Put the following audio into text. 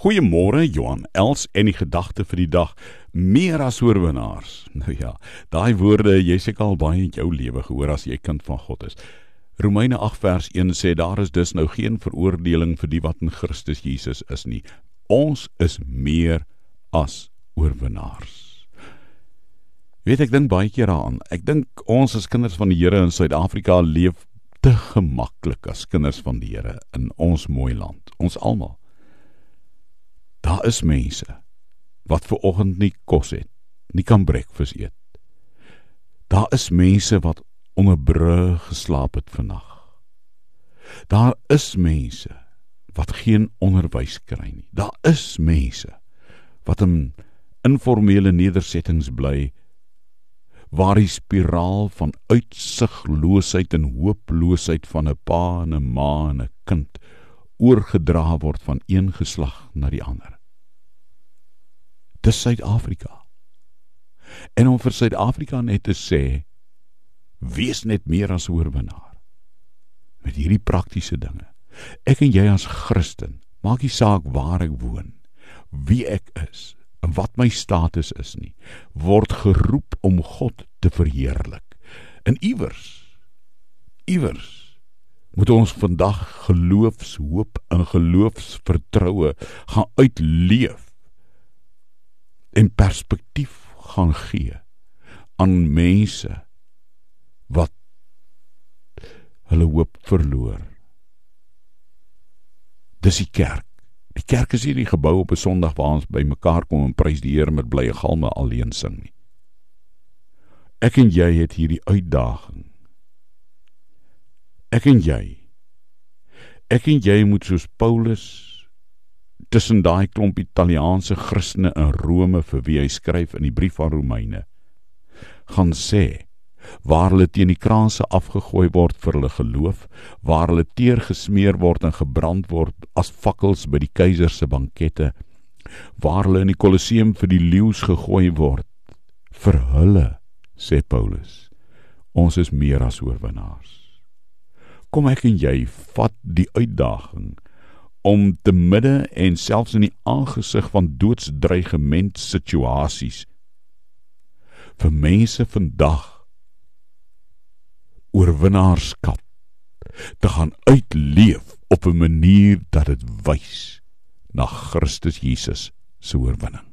Goeiemôre Johan Els en die gedagte vir die dag meer as oorwinnaars. Nou ja, daai woorde jy seker al baie in jou lewe gehoor as jy kind van God is. Romeine 8 vers 1 sê daar is dus nou geen veroordeling vir die wat in Christus Jesus is nie. Ons is meer as oorwinnaars. Weet ek dink baie keer daaraan. Ek dink ons as kinders van die Here in Suid-Afrika leef te gemaklik as kinders van die Here in ons mooi land. Ons almal. Daar is mense wat ver oggend nie kos het, nie kan breakfast eet. Daar is mense wat onder brûe geslaap het vannag. Daar is mense wat geen onderwys kry nie. Daar is mense wat in informele nedersettings bly waar die spiraal van uitsigloosheid en hooploosheid van 'n pa en 'n ma en 'n kind oorgedra word van een geslag na die ander. Dis Suid-Afrika. En om vir Suid-Afrika net te sê wees net meer as oorwinnaar. Met hierdie praktiese dinge. Ek en jy as Christen, maak nie saak waar ek woon, wie ek is en wat my status is nie, word geroep om God te verheerlik. En iewers iewers moet ons vandag geloofshoop en geloofsvertroue gaan uitleef en perspektief gaan gee aan mense wat hulle hoop verloor. Dis die kerk. Die kerk is nie die gebou op 'n Sondag waar ons by mekaar kom en prys die Here met blye galme alleen sing nie. Ek en jy het hierdie uitdaging Ek en jy. Ek en jy moet soos Paulus tussen daai klomp Italiaanse Christene in Rome vir wie hy skryf in die brief aan Romeine gaan sê waar hulle teen die kraanse afgegooi word vir hulle geloof, waar hulle teer gesmeer word en gebrand word as fakkels by die keiser se bankette, waar hulle in die Kolosseum vir die leeu's gegooi word vir hulle, sê Paulus. Ons is meer as oorwinnaars kom ek en jy vat die uitdaging om te midde en selfs in die aangesig van doodsdreigement situasies vir mense vandag oorwinnaarskap te gaan uitleef op 'n manier dat dit wys na Christus Jesus se oorwinning